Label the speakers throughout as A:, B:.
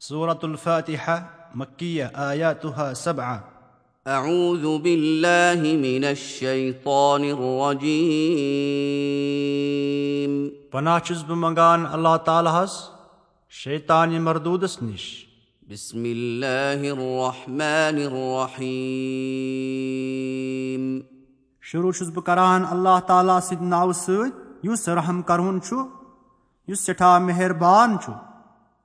A: صورة الفاتحة مكية آياتها سبعة
B: أعوذ بالله من الشيطان الرجيم
A: پناہ چھُس بہٕ منگان اللہ تعالیٰ ہس شیطانہِ مردوٗدس نِش
B: بسم الله الرحمن الرحيم
A: شروٗع چھُس بہٕ کران اللہ تعالیٰ سٕنٛدِ ناوٕ سۭتۍ یُس رحم کرون چھُ یُس سٮ۪ٹھاہ مہربان چھُ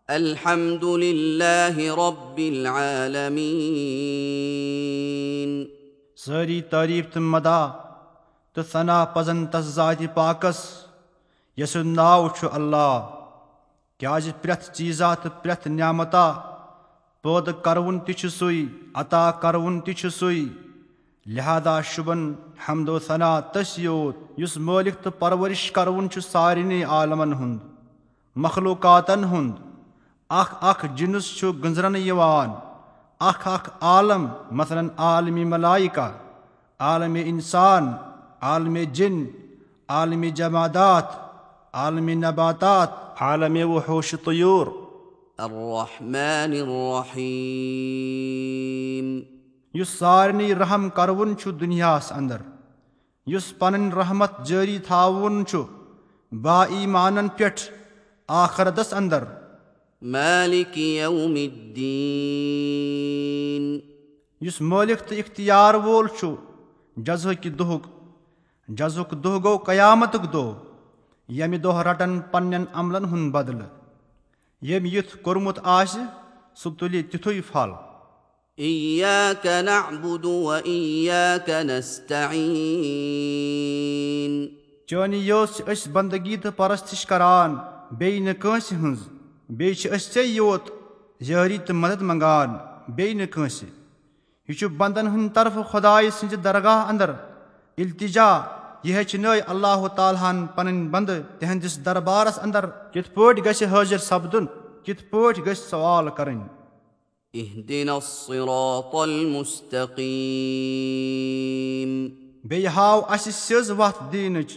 B: الحمد لله رب العالمين
A: سٲری تعریٖف تہٕ مدا تہٕ ثنا پزن تس ذاتہِ پاکس یس ناو چھُ اللہ کیازِ پرٛٮ۪تھ چیٖزا تہٕ پرٛٮ۪تھ نعمتا پٲدٕ کرون تہِ چھُ سُے عطا کرون تہِ چھُ سُے لہذا شُبن حمدو ثنا تٔسۍ یوت یُس مٲلِک تہٕ پرورِش کرون چھُ سارنٕے عالمن ہُنٛد مخلوقاتن ہُنٛد اکھ اکھ جِنٕس چھُ گٔنزرنہٕ یِوان اکھ اکھ عالم مثلن عالمی ملایکا عالمِ انسان عالمِ جِن عالمِ جمادات عالمِ نباتات عالمِ وحوش طیوٗر
B: الرحمن الرحيم
A: یُس سارنٕے رحم کرون چھُ دُنیاہس انٛدر یُس پنٕنۍ رحمت جٲری تھاوُن چھُ با ایمانن پٮ۪ٹھ آخردس انٛدر یُس مٲلِک تہٕ اختیار وول چھُ جزہٕکہِ دۄہُک جزُک دۄہ گوٚو قیامتُک دۄہ ییٚمہِ دۄہ رٹن پننٮ۪ن عملن ہُنٛد بدلہٕ ییٚمۍ یُتھ کوٚرمُت آسہِ سُہ تُلہِ تِتھُے پھل
B: إياك نعبد وإياك نستعين
A: چٲنی یٲژ چھِ أسۍ بنٛدگی تہٕ پرستش کران بیٚیہِ نہٕ کٲنٛسہِ ہٕنٛز بیٚیہِ چھِ أسۍ ژےٚ یوت یٲری تہٕ مدد منٛگان بیٚیہِ نہٕ کٲنٛسہِ یہِ چھُ بنٛدن ہٕنٛدِ طرفہٕ خۄداے سٕنٛزِ درگاہ انٛدر التجا یہِ ہیٚچھنٲے اللہ تعالیٰ ہن پنٕنۍ بنٛدٕ تِہنٛدِس دربارس انٛدر کِتھ پٲٹھۍ گژھِ حٲضِر سپدُن کِتھ پٲٹھۍ گژھِ سوال کرٕنۍ
B: اهدنا الصراط المستقيم
A: بیٚیہِ ہاو اَسہِ سیٚز وتھ دیٖنٕچ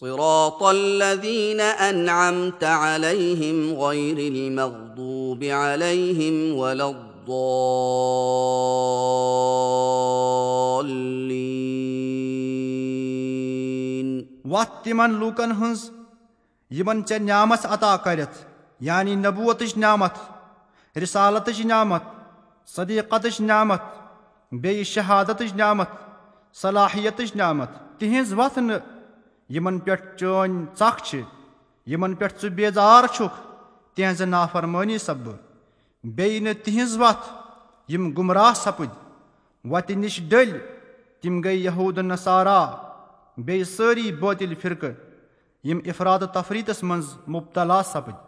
B: صراط الذين أنعمت عليهم غير المغضوب عليهم ولا الضالين.
A: وتھ تِمن لوٗکن ہٕنٛز یِمن ژےٚ نعمت عطا کٔرِتھ یعنی نبوتٕچ نعمت رِسالتٕچ نعمت صدیٖقتٕچ نعمت بیٚیہِ شہادتٕچ نعمت صلاحیتٕچ نعمت. تِہنٛز وتھ نہٕ یِمن پٮ۪ٹھ چٲنۍ ژکھ چھِ یِمن پٮ۪ٹھ ژٕ بیزار چھُکھ تِہنٛزِ نافرمٲنی سپدٕ بیٚیہِ نہٕ تِہنٛز وتھ یِم گُمراہ سپٕدۍ وتہِ نِش ڈٔلۍ تِم گٔے یہوٗد نصارا بیٚیہِ سٲری بٲطِل فرقہٕ یِم افراد تفریٖتس منٛز مُبتلا سپٕدۍ